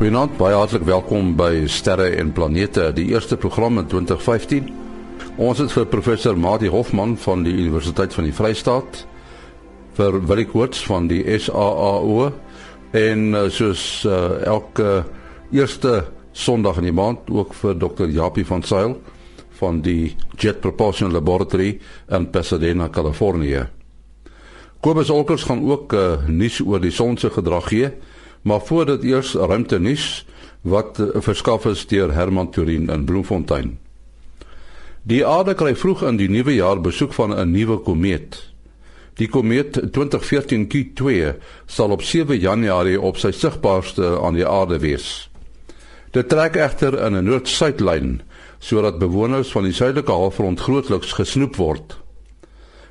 Goeienaand, baie hartlik welkom by Sterre en Planete, die eerste program in 2015. Ons het vir professor Mati Hofman van die Universiteit van die Vrystaat, vir Willie Koorts van die SAAO en uh, soos uh, elke eerste Sondag in die maand ook vir Dr. Japie van Sail van die Jet Propulsion Laboratory in Pasadena, Kalifornië. Kobus Olkers gaan ook uh, nuus oor die son se gedrag gee. Maar voordat eers ruimte nuus wat uh, verskaf is deur Herman Turin in Bloemfontein. Die aarde kry vroeg in die nuwe jaar besoek van 'n nuwe komeet. Die komeet 2014 Q2 sal op 7 Januarie op sy sigbaarste aan die aarde wees. Dit trek egter in 'n noord-suidlyn sodat bewoners van die suidelike halfrond grootliks gesnoep word.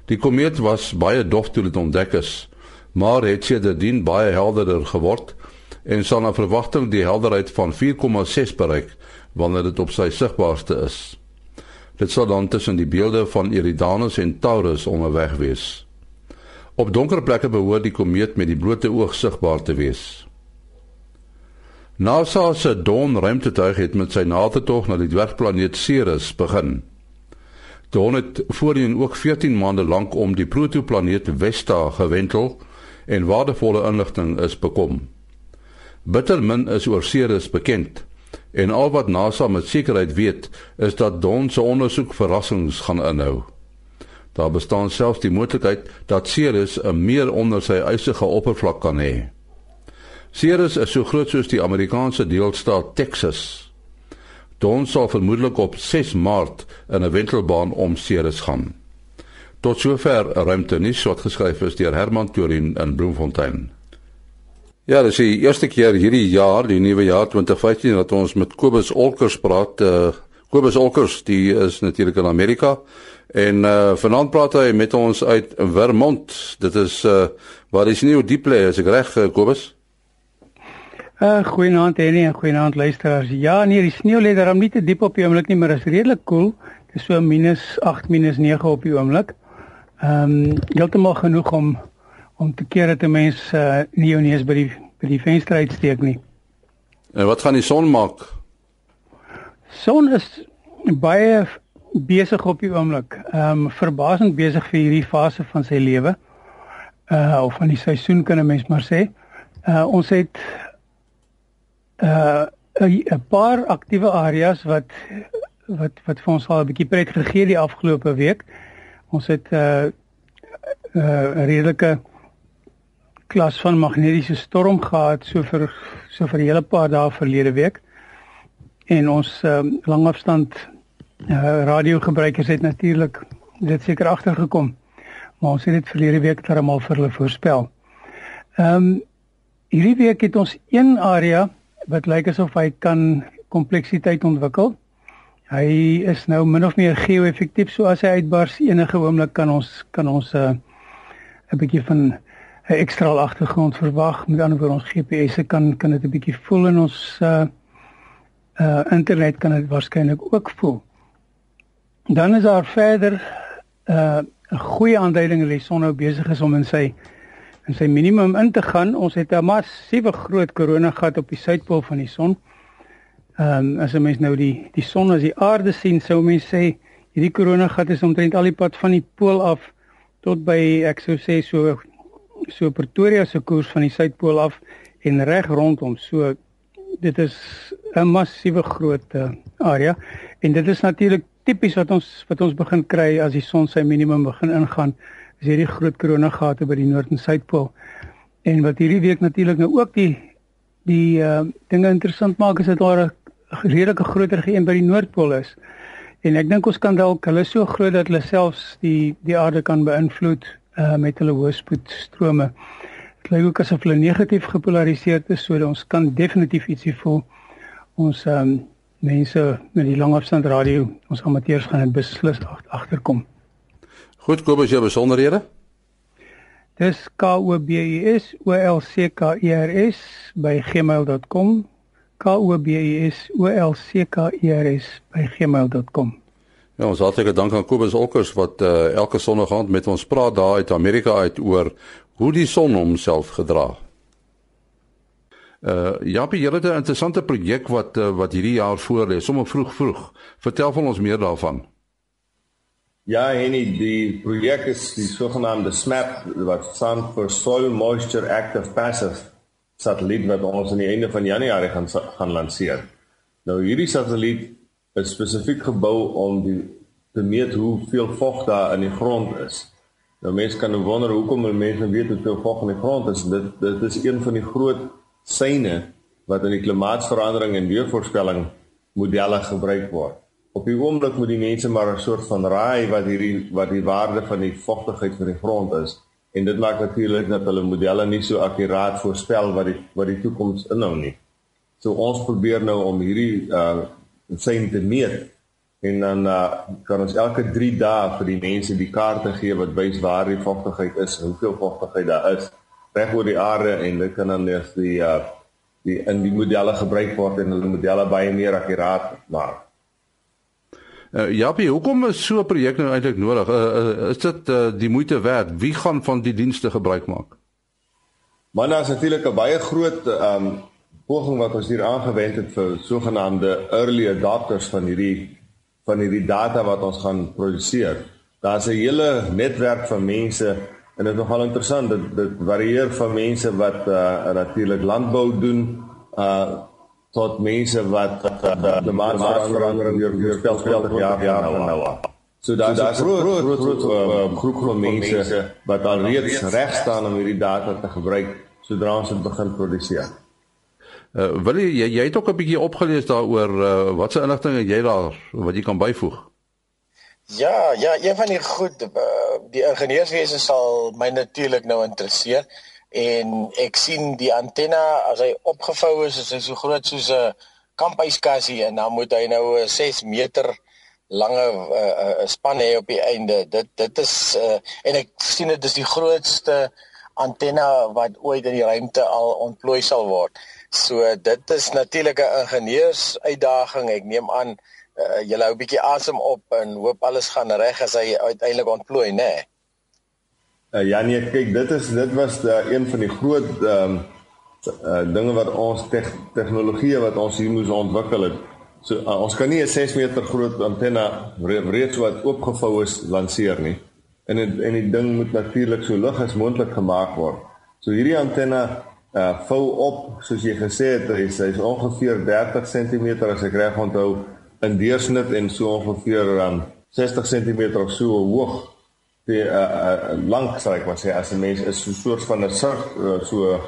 Die komeet was baie dof toe dit ontdek is, maar het sedertdien baie helderder geword en sal na verwagting die helderheid van 4,6 bereik wanneer dit op sy sigbaarste is. Dit sal dan tussen die beelde van Eridanus en Taurus onderweg wees. Op donker plekke behoort die komeet met die blote oog sigbaar te wees. NASA se Dawn ruimtetuig het met sy nadertog na die dwergplaneet Ceres begin. Dawn het voorheen ook 14 maande lank om die protoplaneet Vesta gewentel en waardevolle inligting is bekom. Bittermin is oor Ceres bekend en al wat NASA met sekerheid weet is dat Dawn se ondersoek verrassings gaan inhou. Daar bestaan selfs die moontlikheid dat Ceres 'n meer onder sy ysige oppervlak kan hê. Ceres is so groot soos die Amerikaanse deelstaat Texas. Dawn sal vermoedelik op 6 Maart in 'n wentelbaan om Ceres gaan. Tot sover ruimte nuus wat geskryf is deur Herman Turin in Bloemfontein. Ja, dis die eerste keer hierdie jaar, die nuwe jaar 2015 dat ons met Kobus Olkers praat. Uh Kobus Olkers, die is natuurlik in Amerika en uh vanaand praat hy met ons uit Vermont. Dit is uh waar die sneeu diep lê, as ek reg uh, Kobus. Uh goeienaand Henny en goeienaand luisteraars. Ja, nee, die sneeu lê daarom nie te diep op die oomblik nie, maar is redelik koel. Cool. Dit is so -8 -9 op die oomblik. Ehm um, heeltemal genoeg om om te keer dat 'n mens uh, nie jou neus by die by die venster uitsteek nie. En wat gaan die son maak? Son is baie besig op die oomblik. Ehm um, verbasend besig vir hierdie fase van sy lewe. Uh of van die seisoen kan 'n mens maar sê. Uh ons het uh 'n paar aktiewe areas wat wat wat vir ons al 'n bietjie pret gegee die afgelope week. Ons het 'n uh, uh redelike klas van magnetiese storm gehad so vir so vir 'n hele paar dae verlede week. En ons uh, langafstand uh, radiogebruikers het natuurlik dit seker agtergekom. Maar ons het dit verlede week terwyl vir hulle voorspel. Ehm um, hierdie week het ons een area wat lyk asof hy kan kompleksiteit ontwikkel. Hy is nou min of meer geo-effektief so as hy uitbars enige oomblik kan ons kan ons 'n uh, 'n bietjie van 'n ekstra agtergrond verwag. Met ander woorde ons GPS se kan kan dit 'n bietjie voel en ons uh uh internet kan dit waarskynlik ook voel. Dan is daar verder uh 'n goeie aanduiding dat die son nou besig is om in sy in sy minimum in te gaan. Ons het 'n massiewe groot korona gat op die suidpool van die son. Ehm um, as 'n mens nou die die son as die aarde sien, sou mens sê hierdie korona gat is omtrent al die pad van die pool af tot by ek sou sê so so Pretoria se koers van die suidpool af en reg rondom. So dit is 'n massiewe groot uh, area en dit is natuurlik tipies wat ons wat ons begin kry as die son sy minimum begin ingaan. Is hierdie groot koronagate by die noord en suidpool. En wat hierdie week natuurlik nou ook die die uh, dinge interessant maak is dat daar 'n redelike groter geen by die noordpool is. En ek dink ons kan dalk hulle so groot dat hulle selfs die die aarde kan beïnvloed uh, met hulle hoëspoedstrome. Dit lyk ook asof hulle negatief gepolariseerd is, so ons kan definitief ietsie voel. Ons um, mense met die langafstand radio, ons amateurs gaan dit beslis agterkom. Goed, kom as jy besonderhede. Dis K O B U S O L C K E R S by gmail.com. K O B U S O L C K E R S by gmail.com. Ja, ons hartlike dank aan Kobus Olkers wat uh, elke sonderdag aand met ons praat daar uit Amerika uit oor hoe die son homself gedra. Uh Japie, julle het 'n interessante projek wat uh, wat hierdie jaar voor lê, sommer vroeg vroeg. Vertel van ons meer daarvan. Ja, Henny, die projek is die sogenaamde SMAP wat staan vir Soil Moisture Active Passive satelliet wat ons aan die einde van Januarie gaan gaan lanseer. Nou hierdie satelliet is spesifiek gebou om die te meet hoeveel vog daar in die grond is. Nou mense kan nou wonder hoekom mense weet hoeveel vog in die grond is. Dit dit is een van die groot syne wat in die klimaatsverandering en weervoorspelling modelle gebruik word. Op die oomblik moet die mense maar 'n soort van raai wat hierdie wat die waarde van die vogtigheid van die grond is en dit maak natuurlik dat hulle modelle nie so akkuraat voorspel wat die wat die toekoms inhou nie. So ons probeer nou om hierdie uh syne te meet en dan uh, kan ons elke 3 dae vir die mense die kaarte gee wat wys waar die vochtigheid is, hoeveel vochtigheid daar is reg oor die aarde en dit kan dan net die uh die in die modelle gebruik word en hulle modelle baie meer akkuraat maak. Uh, ja, wie hoekom is so 'n projek nou eintlik nodig? Uh, uh, is dit uh, die moeite werd? Wie gaan van die dienste gebruik maak? Maar daar is natuurlik 'n baie groot um poging wat ons hier aangewend het vir sogenaamde early adopters van hierdie van hierdie data wat ons gaan produseer. Daar's 'n hele netwerk van mense en dit is nogal interessant dit dit varieer van mense wat uh, natuurlik landbou doen uh tot mense wat uh, die maatsverandering deur deur spelveld jaar jaar nou nou. So daar so is 'n groot groot, groot uh, groep van mense wat al reeds reg staan om hierdie data te gebruik sodra ons dit begin produseer. Uh, wil jy jy het ook 'n bietjie opgelees daaroor uh, wat se inligting het jy daar wat jy kan byvoeg? Ja, ja, een van die goed uh, die ingenieurswese sal my natuurlik nou interesseer en ek sien die antenna as hy opgevou is is hy so groot soos 'n kamphuiskassie en dan moet hy nou 'n 6 meter lange uh, uh, span hê op die einde. Dit dit is uh, en ek sien dit is die grootste antenna wat ooit in die ruimte al ontplooi sal word. So dit is natuurlik 'n ingenieursuitdaging. Ek neem aan uh, julle hou 'n bietjie asem op en hoop alles gaan reg as hy uiteindelik ontplooi, né? Nee? Uh, ja nee, kyk, dit is dit was uh, een van die groot ehm um, uh, dinge wat ons te tegnologie wat ons hier moes ontwikkel het. So uh, ons kan nie 'n 6 meter groot antenna reeds wat oopgevou is lanseer nie. En het, en die ding moet natuurlik so lig as moontlik gemaak word. So hierdie antenna uh vou op soos jy gesê het is, hy is ongeveer 30 cm as ek reg onthou in deursnit en so ongeveer um, 60 cm so hoog. Die uh, uh lank sal ek maar sê as 'n mens is so 'n soort van 'n surf uh, so 'n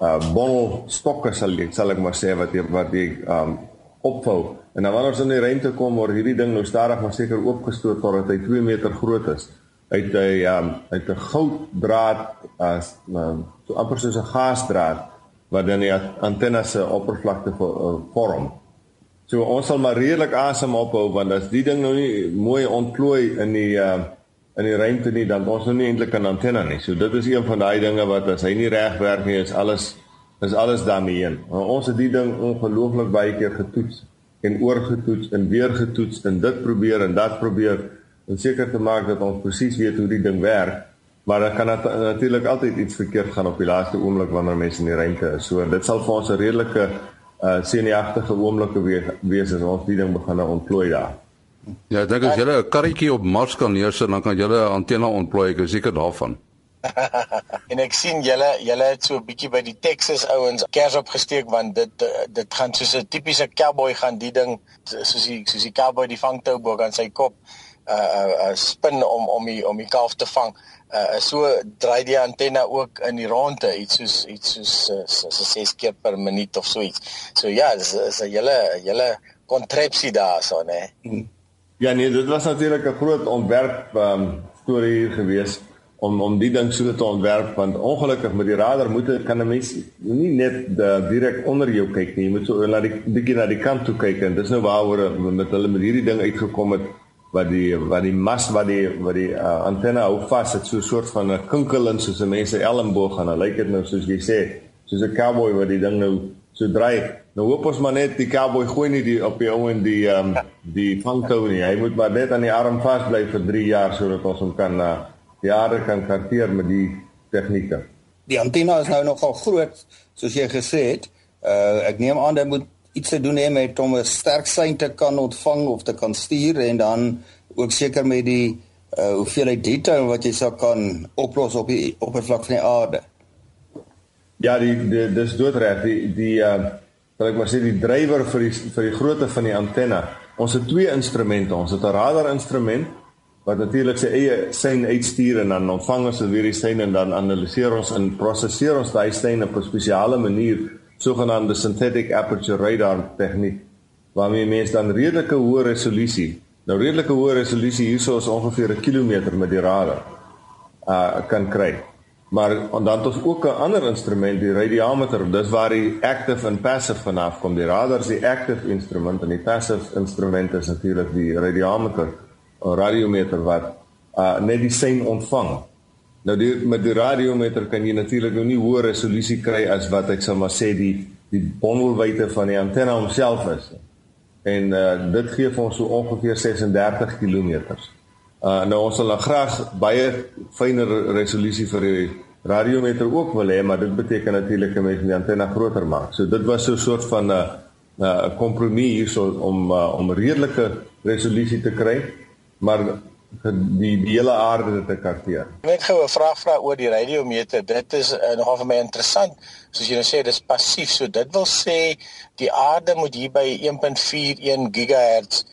uh, bol stokke sal ek sal ek maar sê wat jy wat jy um opvou. En dan wanneer ons in die ruimte kom word hierdie ding nou stadig maar seker oopgestoot totdat hy 2 meter groot is uit 'n um, uit 'n gouddraad as um, so amper soos 'n gasdraad wat dan die antenne se oppervlakte uh, vorm. So ons sal maar redelik asem ophou want as die ding nou nie mooi ontplooi in die uh, in die ruimte nie dan ons nou nie eintlik 'n antenne nie. So dit is een van daai dinge wat as hy nie reg werk nie is alles is alles daarmee heen. Ons het die ding ongelooflik baie keer getoets en oorgetoets en weer getoets en dit probeer en dat probeer om seker te maak dat ons presies weet hoe die ding werk. Maar dan kan natuurlik altyd iets verkeerd gaan op die laaste oomblik wanneer mense in die ruimte is. So dit sal vir ons 'n redelike uh senuagtige oomblikke wees as ons die ding begin ontplooi daar. Ja, ek dink as jy 'n karretjie op Mars kan neersit, dan kan jy 'n antenne ontplooi, ek is seker daarvan. en ek sien julle julle het so 'n bietjie by die Texas ouens kers opgesteek want dit dit gaan soos 'n tipiese cowboy gaan die ding soos die soos die cowboy die vangtou bo aan sy kop uh uh spin om om die om die kalf te vang. Uh so draai die antenne ook in die ronde iets soos iets soos so, so 6 keer per minuut of so iets. So ja, dis is 'n hele hele kontrepsie daarso nê. Nee. Ja nee, dit was natuurlik 'n groot ontwerp um storie hier gewees om om die ding so te ontwerp want ongelukkig met die radar moet kan 'n mens nie net direk onder jou kyk nie. Jy moet so na die bietjie na die kant toe kyk en dis nou waaroor met hulle met hierdie ding uitgekom het wat die wat die mas wat die wat die uh, antenne hou vas het so 'n soort van 'n kinkeling soos 'n mens se elmboog gaan. Dit lyk dit nou soos jy sê, soos 'n cowboy wat die ding nou so draai. Nou hoop ons maar net die cowboy gooi nie die op die ou en die um, die vangtou nie. Hy moet maar net aan die arm vas bly vir 3 jaar sodat ons hom kan uh, jare kan karteer met die tegnieke. Die antenne is nou nogal groot soos jy gesê het. Uh ek neem aan dit moet iets te doen hê met om 'n sterk sein te kan ontvang of te kan stuur en dan ook seker met die uh hoeveelheid detail wat jy sou kan oplos op die oppervlak van die aarde. Ja, die, die dis doodreg. Die die uh wil ek maar sê die drywer vir die vir die grootte van die antenne. Ons het twee instrumente. Ons het 'n radar instrument wat natuurlik sy eie sein uitstuur en dan ontvang ons weer die sein en dan analiseer ons en prosesseer ons daai sein op 'n spesiale manier, sogenaamde synthetic aperture radar tegniek, waarmee mens dan redelike hoë resolusie. Nou redelike hoë resolusie hierso is ongeveer 'n kilometer met die radar uh kan kry. Maar dan het ons ook 'n ander instrument, die radiometer. Dis waar die active en passive vanaf kom. Die radar is die active instrument en die passive instrument is natuurlik die radiometer. 'n radiometer wat uh net die sein ontvang. Nou die met die radiometer kan jy natuurlik nou nie hoë resolusie kry as wat ek sou maar sê die die bondelwyte van die antenne homself is. En uh dit gee vir ons so ongeveer 36 km. Uh nou ons sal graag baie fyner resolusie vir die radiometer ook wil hê, maar dit beteken natuurlik 'n mens moet die antenne groter maak. So dit was so 'n soort van 'n uh, 'n uh, kompromie hierso om uh, om redelike resolusie te kry maar die die hele aarde te karteer. Ek gou 'n vraag vra oor die radiometer. Dit is uh, nogal vir my interessant. Soos jy nou sê, dis passief. So dit wil sê die aarde moet hier by 1.41 GHz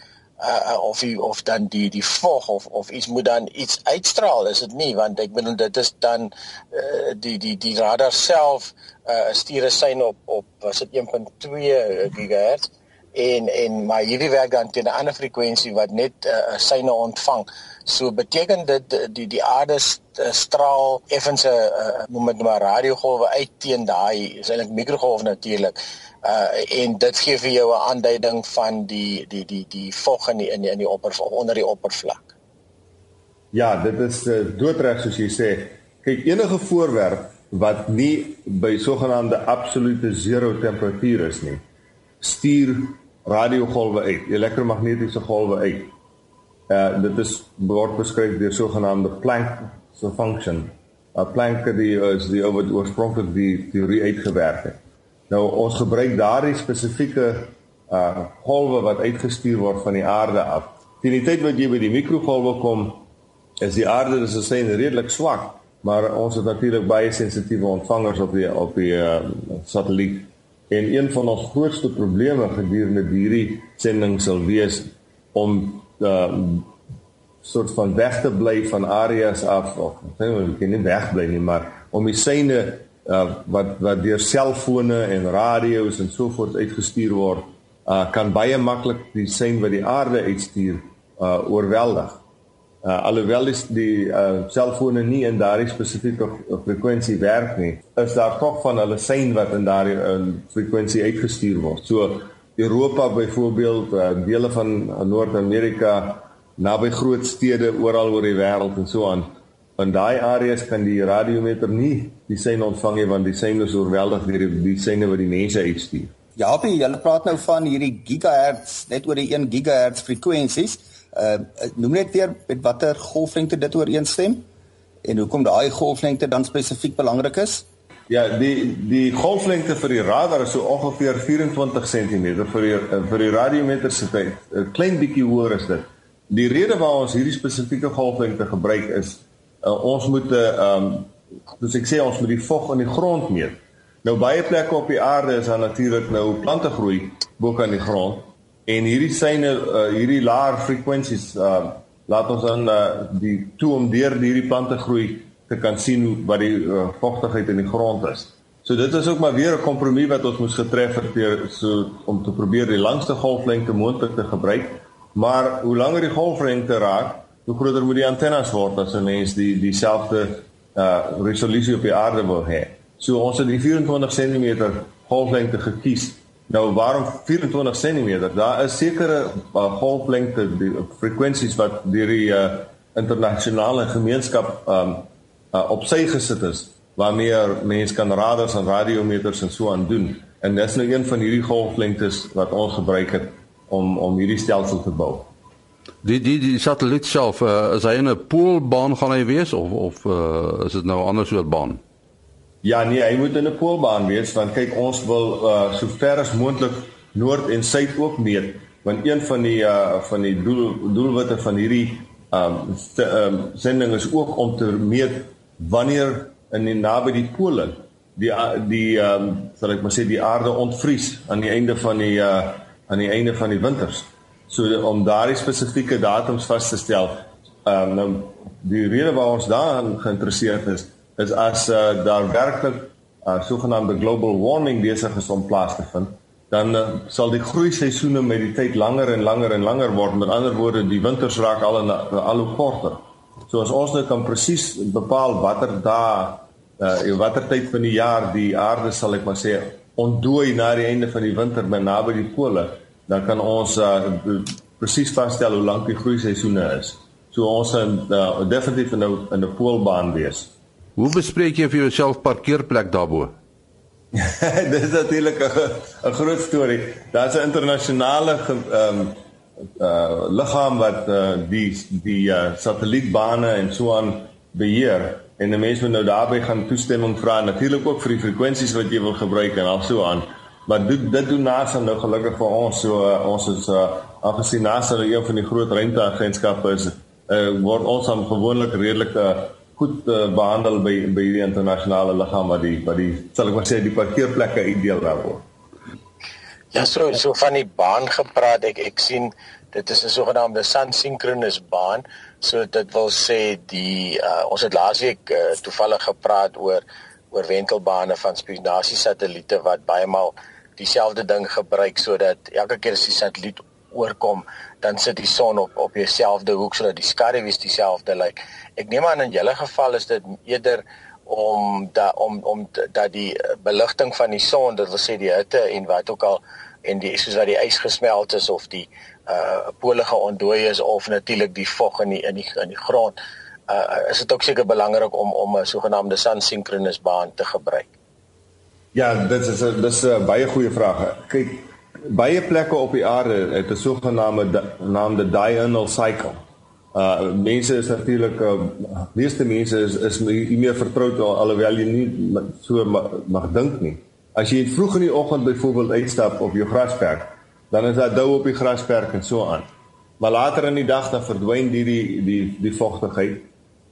uh, of die, of dan die die vog of of iets moet dan iets uitstraal, is dit nie? Want ek bedoel dit is dan uh, die die die radar self uh, stuur 'n sein op op was dit 1.2 GHz en en maar hierdie werk dan teen 'n ander frekwensie wat net uh, syne ontvang. So beteken dit die die aarde straal effens 'n uh, noem dit maar radiogolwe uit teen daai is eintlik mikrogolf natuurlik. Uh en dit gee vir jou 'n aanduiding van die die die die vog in die in die, in die oppervlak onder die oppervlak. Ja, dit is uh, doodreg soos jy sê. Kyk, enige voorwerp wat nie by sogenaamde absolute zero temperatuur is nie, stuur radiogolwe uit, elektromagnetiese golwe uit. Uh dit is word beskryf deur sogenaamde Planck se function. Uh Planck die is die oor oorspronklik die teorie uitgewerk het. Nou ons gebruik daardie spesifieke uh golwe wat uitgestuur word van die aarde af. Teen die tyd wat jy by die mikrogolwe kom, is die aarde dis sê redelik swak, maar ons het natuurlik baie sensitiewe ontvangers op die op die uh, satelliet En een van ons grootste probleme gedurende hierdie sending sal wees om uh soort van weg te bly van areas af of ek kan nie weg bly nie, maar om die syne uh wat wat deur selfone en radio's en so voort uitgestuur word, uh kan baie maklik die sein wat die aarde uitstuur uh oorweldig. Uh, alhoewel is die uh, selfone nie in daardie spesifieke frekwensie werk nie, is daar tog van hulle sein wat in daardie uh, frekwensie uitgestuur word. So Europa byvoorbeeld, uh, dele van Noord-Amerika, naby groot stede oral oor die wêreld en so aan. In daai areas kan die radiometer nie die sein ontvang nie want die sein is oorweldig deur die, die seine wat die mense uitstuur. Ja, jy praat nou van hierdie gigahertz, net oor die 1 gigahertz frekwensies. Uh noem net weer met watter golflengte dit ooreenstem en hoekom daai golflengte dan spesifiek belangrik is? Ja, die die golflengte vir die radar is so ongeveer 24 cm vir die vir die radiometer se tyd. 'n Klein bietjie hoër is dit. Die rede waarom ons hierdie spesifieke golflengte gebruik is uh, ons moet 'n uh, um soos ek sê ons moet die vog in die grond meet. Nou baie plekke op die aarde is daar natuurlik nou plante groei bo kan die grond En hierdie syne uh, hierdie laer frekwensies uh laat ons dan uh, die toe om deur hierdie plante groei te kan sien hoe wat die uh, vogtigheid in die grond is. So dit is ook maar weer 'n kompromie wat ons moes getref het so om te probeer die langste golflengte moontlik te gebruik. Maar hoe langer die golflengte raak, hoe groter moet die antennes word as 'n mens die dieselfde uh resolusie op die aarde wil hê. So ons het die 24 cm golflengte gekies Nou waarom 24 cm? Daar is sekere uh, golflengte, die frekwensies wat deur die uh, internasionale gemeenskap um uh, op sy gesit is waarmee mense kan radars en radiometers en so aan doen. En dis nou een van hierdie golflengtes wat ons gebruik het om om hierdie stelsel te bou. Die die die satelliet self uh, is hy in 'n poolbaan gaan hy wees of of uh, is dit nou 'n ander soort baan? Ja, nee, hy moet in 'n poolbaan wees want kyk ons wil uh so ver as moontlik noord en suid ook meet want een van die uh van die doel doelwitte van hierdie um um sending is ook om te meet wanneer in die naby die pole die die um sal ek maar sê die aarde ontvries aan die einde van die uh aan die einde van die winters. So om daardie spesifieke datums vas te stel, um nou die rede waarom ons daarin geïnteresseerd is is as uh, daar werklik uh, sogenaamde global warming besig is om plaas te vind, dan uh, sal die groei seisoene met die tyd langer en langer en langer word. Met ander woorde, die winters raak al en al hoe korter. So as ons nou kan presies bepaal watter dae uh watter tyd van die jaar die aarde sal ek maar sê ontdooi na die einde van die winter by naby die pole, dan kan ons uh presies vasstel hoe lank die groei seisoene is. So ons gaan uh, definitief in 'n in 'n poolbaan wees. Hoe bespreek jy vir jouself parkeerplek daarbo? Dit is natuurlik 'n groot storie. Daar's 'n internasionale ehm um, uh liggaam wat uh, die die uh, satellietbane en so aan beheer en die mense moet nou daarbey gaan toestemming vra natuurlik ook vir die frekwensies wat jy wil gebruik en al so aan. Maar dit dit doen NASA nou gelukkig vir ons so uh, ons is uh, afgesien NASA nou een van die groot ruimteagentskappe is uh, word ons dan gewoonlik redelik uh, goed uh, behandel by by die internasionale liggaam wat die wat die sal ek maar sê die parkeerplekke uitdeel daar word. Ja, so so van die baan gepraat. Ek ek sien dit is 'n sogenaamde sun-synchronous baan. So dit wil sê die uh, ons het laasweek uh, toevallig gepraat oor oor wentelbane van spinasie satelliete wat baie maal dieselfde ding gebruik sodat elke keer as die satelliet oorkom, dan sit die son op op dieselfde hoek sodat die skaduwes dieselfde lyk. Ek neem aan in julle geval is dit eerder om da om om dat die beligting van die son, dit wil sê die hitte en wat ook al en die soos wat die ys gesmelt is of die uh pole geontdooi is of natuurlik die vog in die in die in die grond. Uh is dit ook seker belangrik om om 'n sogenaamde sun-synchronous baan te gebruik. Ja, dit is 'n dis 'n baie goeie vraag. Kyk, baie plekke op die aarde het 'n sogenaamde naamde diurnal cycle. Uh mense is natuurlik uh, meeste mense is is nie meer vertroud alhoewel jy nie so mag, mag dink nie. As jy vroeg in die oggend byvoorbeeld uitstap op jou grasperk, dan is daar dou op die grasperk en so aan. Maar later in die dag dan verdwyn die die die die vogtigheid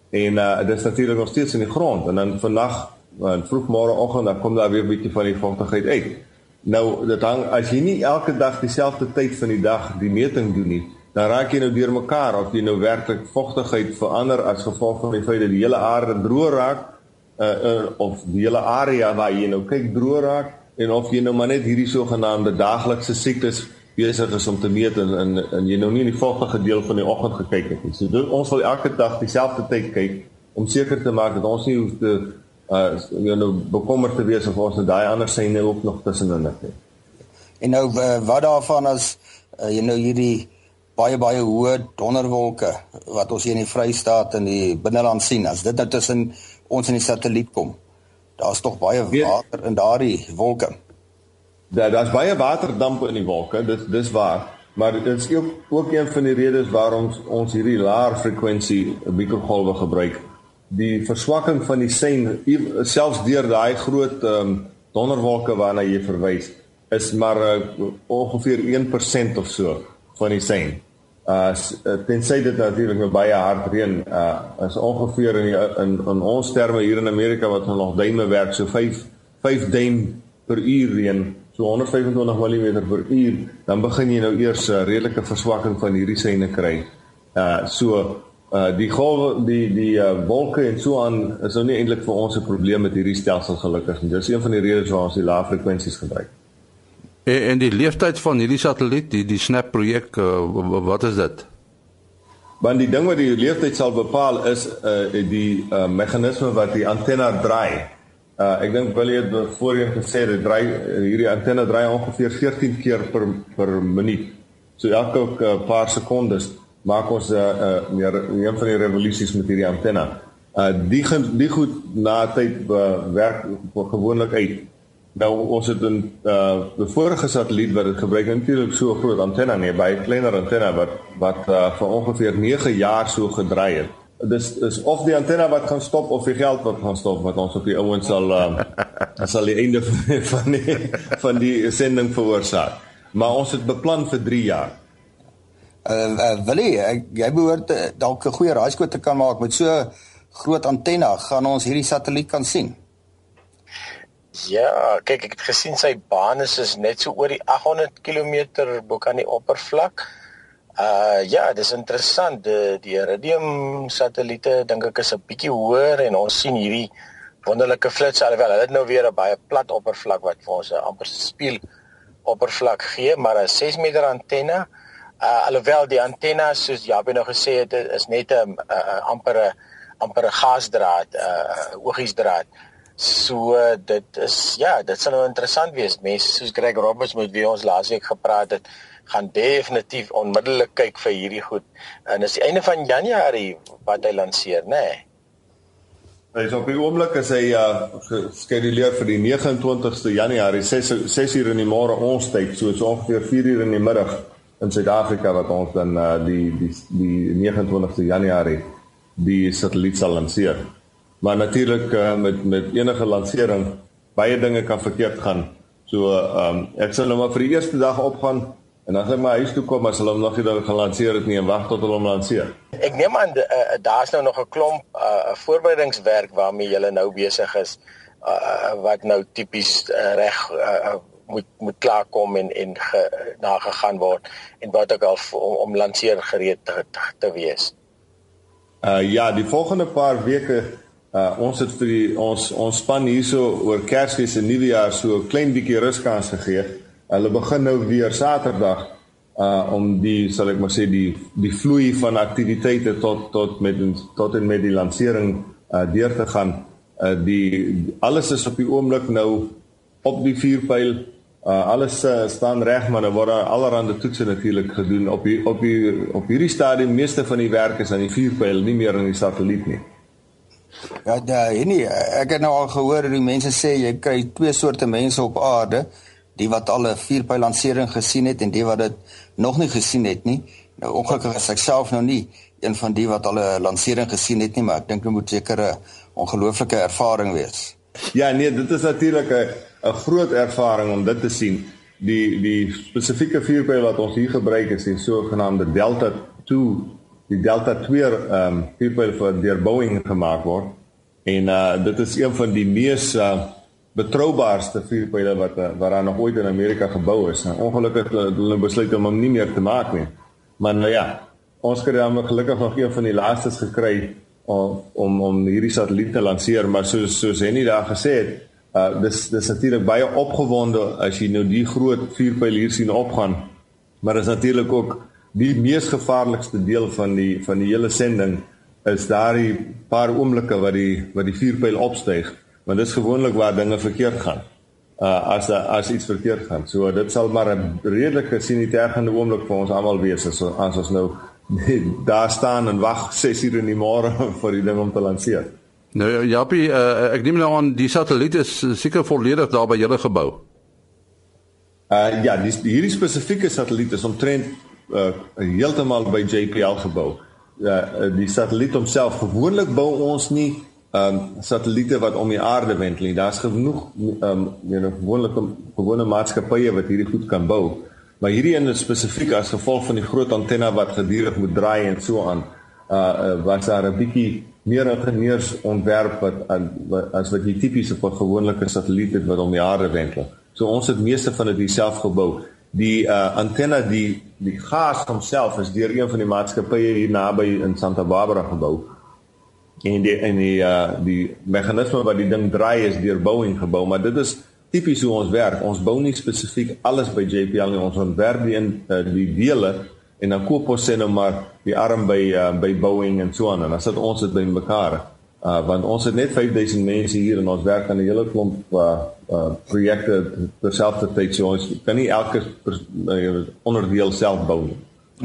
en uh dit is natuurlik nog steeds in die grond en dan vannag en vroegmôre oggend dan kom daar weer 'n bietjie van die vogtigheid uit. Nou dit hang as jy nie elke dag dieselfde tyd van die dag die meting doen nie, dan raak jy nou deurmekaar of jy nou werklik vogtigheid verander as gevolg van die feit dat die hele aarde droog raak uh, uh of die hele area waar jy nou kyk droog raak en of jy nou maar net hierdie sogenaamde daaglikse siektes besig is om te meet en en, en jy nou nie in die vogtige deel van die oggend gekyk het nie. So dit, ons wil elke dag dieselfde tyd kyk om seker te maak dat ons nie hoef te uh jy nou bekommerd te wees of ons net daai ander syne ook nog tussenin het. En nou uh, wat daarvan as uh, jy nou hierdie baie baie hoë donderwolke wat ons hier in die Vrystaat en die binneland sien as dit nou tussen ons en die satelliet kom. Daar's tog baie water in daardie wolke. Daar daar's baie waterdamp in die wolke, dit dis waar, maar dit is ook ook een van die redes waarom ons hierdie laer frekwensie mikrogolwe gebruik die verswakking van die sein selfs deur daai groot um, donderwolke waarna jy verwys is maar uh, ongeveer 1% of so van die sein. Uh tensy dit natuurlik met baie hard reën uh is ongeveer in die, in in ons terme hier in Amerika wat ons nog duime werk so 5 5 duim per uur reën so 125 mm per uur dan begin jy nou eers 'n uh, redelike verswakking van hierdie seine kry. Uh so Uh die golwe die die uh, wolke en so aan is nou nie eintlik vir ons 'n probleem met hierdie stelsel gelukkig nie. Dis een van die redes waarom ons die lae frekwensies gebruik. En, en die leeftyd van hierdie satelliet, die die SNAP projek, uh, wat is dit? Want die ding wat die leeftyd sal bepaal is uh die uh meganisme wat die antenna draai. Uh ek dink Willie het voorheen gesê dit draai hierdie antenna draai ongeveer 14 keer per per minuut. So elke uh, paar sekondes maak ons 'n uh, uh, meer een van die revolusies met hierdie antenna. Uh die die goed na tyd uh, werk gewoonlik uit. Nou ons het 'n uh die vorige satelliet wat dit gebruik natuurlik so groot antenna nie, baie kleiner antenna wat wat uh, vir ongeveer 9 jaar so gedraai het. dis is of die antenne wat gaan stop of die geld wat gaan stop wat ons op die ouens sal uh, sal die einde van die van die sending veroorsaak. Maar ons het beplan vir 3 jaar. Uh, uh Willie, jy behoort uh, dalk 'n goeie raaiskoot te kan maak met so groot antenne gaan ons hierdie satelliet kan sien. Ja, kyk ek het gesien sy baan is, is net so oor die 800 km bo kan die oppervlak. Uh ja, dis interessant. Die, die Iridium satelliete dink ek is 'n bietjie hoër en ons sien hierdie wonderlike flits alhoewel hulle het nou weer 'n baie plat oppervlak wat vir ons 'n amper spieël oppervlak gee, maar 'n 6 meter antenne. Uh alhoewel die antenne soos Jabie nou gesê het is net 'n amper 'n amper 'n gasdraad, uh, oogiesdraad. So dit is ja, dit sal nou interessant wees. Mense soos Greg Roberts met wie ons laasweek gepraat het, gaan definitief onmiddellik kyk vir hierdie goed. En dis die einde van Januarie wat hy lanseer, nê? Nee. Hy is op die oomblik as hy uh geskeduleer vir die 29ste Januarie 6 6 uur in die môre ons tyd, so so ongeveer 4 uur in die middag in Suid-Afrika wat ons dan uh die die die 29ste Januarie die satelliet sal lanseer. Maar natuurlik uh, met met enige lansering baie dinge kan verkeerd gaan. So ehm um, ek sal nou maar vir die eerste dag opgaan En dan sê my huis toe kom as hulle hom nog nie dan gelanseer het nie en wag tot hulle hom lanseer. Ek neem aan uh, daar's nou nog 'n klomp uh, voorbereidingswerk waarmee jy nou besig is uh, wat nou tipies uh, reg uh, moet moet klaarkom en en ge, nagegaan word en wat ook al om, om lanseer gereed te, te, te wees. Uh ja, die volgende paar weke uh ons het vir die, ons ons span hierso oor Kersfees en Nuwejaar so 'n klein bietjie ruskans gegee. Hulle begin nou weer Saterdag uh om die sal ek maar sê die die vloei van aktiwiteite tot tot met tot en met die lansering uh deur te gaan. Uh die alles is op die oomblik nou op die vuurpyl. Uh alles uh, staan reg maar daar word allerlei toetse natuurlik gedoen op die op die op hierdie stadium meeste van die werk is aan die vuurpyl nie meer aan die satelliet nie. Ja, daai nee, ek het nou al gehoor die mense sê jy kry twee soorte mense op aarde die wat al 'n vierpyl lansering gesien het en die wat dit nog nie gesien het nie. Nou ongelukkig is ek self nou nie een van die wat al 'n lansering gesien het nie, maar ek dink dit moet seker 'n ongelooflike ervaring wees. Ja, nee, dit is natuurlik 'n 'n groot ervaring om dit te sien. Die die spesifieke vierpyl wat ons hier gebruik is die sogenaamde Delta 2, die Delta 2 ehm um, vierpyl vir deur Boeing gemaak word. En uh dit is een van die mees uh betroubaarste vuurpyle wat eh, wat daar nog ooit in Amerika gebou is. Nou, ongelukkig het hulle besluit om hom nie meer te maak nie. Maar nou ja, ons het dan gelukkig nog een van die laastes gekry om om om hierdie satelliet te lanseer, maar soos soos Henny daar gesê het, uh dis dis natuurlik baie opgewonde as jy nou die groot vuurpyl hier sien opgaan. Maar is natuurlik ook die mees gevaarlikste deel van die van die hele sending is daardie paar oomblikke wat die wat die vuurpyl opstyg want dit is gewoonlik waar dinge verkeerd gaan. Uh as as iets verkeerd gaan. So dit sal maar 'n redelike sinitergende oomblik vir ons almal wees as as ons nou daar staan en wag 6 uur in die môre vir die ding om te lanseer. Nou ja, Jappie, uh, ek neem nou aan die satelliet is seker volledig daar by julle gebou. Uh ja, die hierdie spesifieke satelliet is omtrent uh heeltemal by JPL gebou. Uh die satelliet homself gewoonlik bou ons nie ehm um, satelliete wat om die aarde wentel. Daar's genoeg ehm um, jy know gewone gewone maatskappye wat hierdie goed kan bou. Maar hierdie een spesifiek as gevolg van die groot antenne wat gedurig moet draai en so aan. Uh, uh was daar 'n bietjie meer ingenieurs ontwerp wat uh, as wat jy tipies op 'n gewone satelliet het wat om die aarde wentel. So ons het meeste van dit self gebou. Die uh antenne die die gas homself is deur een van die maatskappye hier naby in Santa Barbara gebou en die en die uh die meganisme wat die ding draai is deur Boeing gebou, maar dit is tipies hoe ons werk. Ons bou nie spesifiek alles by JPL nie. Ons ontwerp die in uh, die dele en dan koop ons sê nou maar die arm by uh, by Boeing en so aan en dan sit ons dit by mekaar. Uh want ons het net 5000 mense hier en ons werk aan 'n hele klomp uh, uh projekte terselfdertyd so ons kan nie elke uh, onderdeel self bou nie.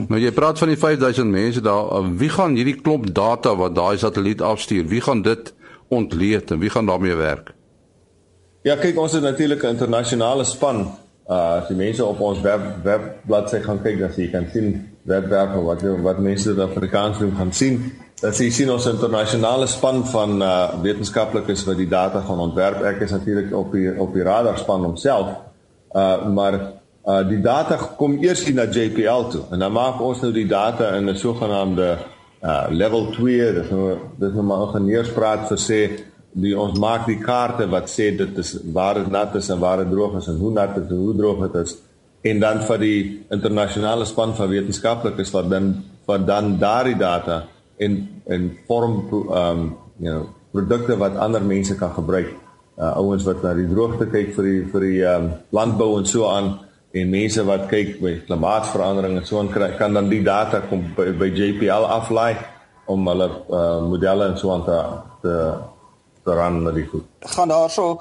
Nou jy praat van die 5000 mense daar, wie gaan hierdie klomp data wat daai satelliet afstuur, wie gaan dit ontleed en wie gaan daarmee werk? Ja, kyk, ons het natuurlik 'n internasionale span. Uh as die mense op ons web webbladsy gaan kyk, dan jy kan sien webwerf wat wat mense dit Afrikaans doen gaan sien. Dat jy sien ons internasionale span van uh wetenskaplikes wat die data gaan ontwerp. Ek is natuurlik op die op die radar span homself. Uh maar uh die data kom eers in na JPL toe en dan maak ons nou die data in 'n sogenaamde uh level 2, dis nou dis nou maar ingenieurspraat vir sê die ons maak die kaarte wat sê dit is waar dit nat is en waar dit droog is en hoe nat dit en hoe droog dit is. En dan vir die internasionale span van wetenskaplikes wat dan wat dan daardie data in in vorm um you know produkte wat ander mense kan gebruik. Uh, ouens wat na die droogte kyk vir die vir die um landbou en so aan en mense wat kyk by klimaatsverandering en so aan kry kan dan die data kom by, by JPL aflaai om hulle uh, modelle en so aan te, te ran met die goed. Gaan daar so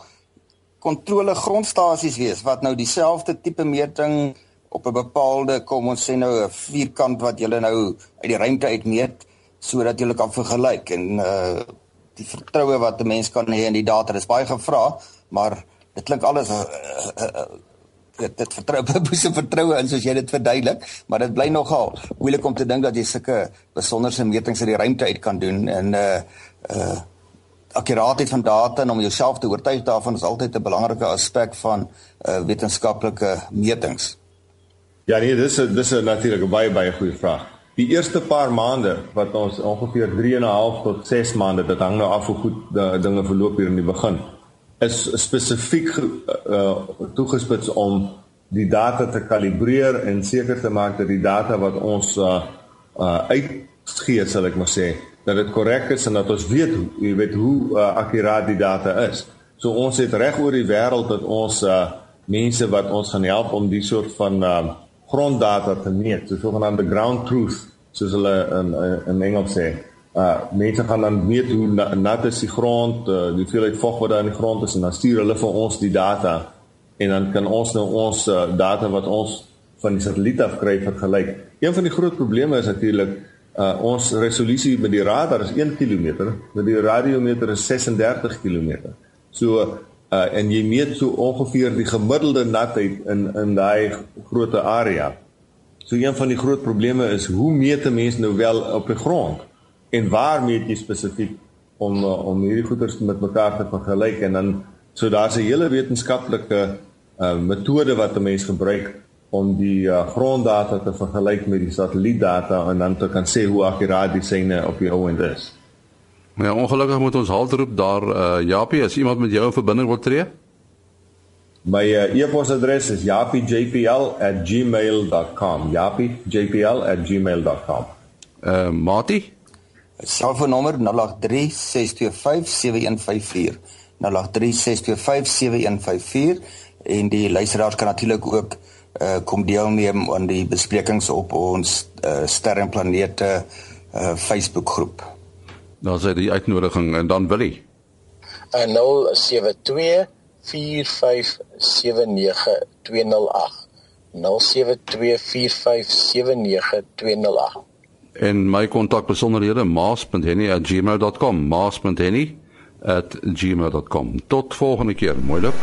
kontrole grondstasies wees wat nou dieselfde tipe meting op 'n bepaalde kom ons sê nou 'n vierkant wat jy nou uit die ruimte uitmeet sodat jy kan vergelyk en uh die vertroue wat 'n mens kan hê in die data is baie gevra, maar dit klink alles uh, uh, uh, dit dit vertrou boese vertroue in soos jy dit verduidelik, maar dit bly nogal moeilik om te dink dat jy sulke besonderse metings uit die ruimte uit kan doen en uh uh akkuraatheid van data en om jouself te oortuig daarvan is altyd 'n belangrike aspek van uh, wetenskaplike metings. Ja nee, dis dis 'n natuurlik baie baie goeie vraag. Die eerste paar maande wat ons ongeveer 3 en 'n half tot 6 maande, dit hang nou af hoe goed die dinge verloop hier in die begin, is spesifiek uh, toegespits om die data te kalibreer en seker te maak dat die data wat ons uh, uh, uitgee, sal ek maar sê, dat dit korrek is en dat ons weet jy weet hoe uh, akkuraat die data is. So ons het reg oor die wêreld dat ons uh, mense wat ons gaan help om die soort van uh, gronddata te meet, so sogenaamde ground truth, soos hulle in in Engels sê. Uh mense gaan dan weet hoe nat is die grond, uh, die hoeveelheid vog wat daar in die grond is en dan stuur hulle vir ons die data en dan kan ons nou ons uh, data wat ons van die satelliet af kry vergelyk. Een van die groot probleme is natuurlik Uh ons resolusie met die radar is 1 km, met die radiometer is 36 km. So uh en jy meet so ongeveer die gemiddelde natheid in in daai groot area. So een van die groot probleme is hoe meet 'n mens nou wel op die grond en waar meet jy spesifiek om uh, om hierdie goeders met mekaar te vergelyk en dan so daar's 'n hele wetenskaplike uh metode wat 'n mens gebruik om die uh, gronddata te vergelyk met die satellietdata en dan te kan sê hoe akkuraat die syne op die ouend is. Maar ja, ongelukkig moet ons halt roep daar uh, Japie as iemand met jou in verbinding wil tree. My uh, e-posadres is japiejpl@gmail.com. japiejpl@gmail.com. Uh Mati? Selfoonnommer 0836257154. 0836257154 en die luisteraars kan natuurlik ook uh, kom deelneem aan die besprekings op ons uh, ster en planete uh, Facebook groep. Dan sê die uitnodiging en dan wil hy. Uh, 072 4579208 en my kontakbesonderhede maas.henny@gmail.com maas.henny@gmail.com tot volgende keer mooi loop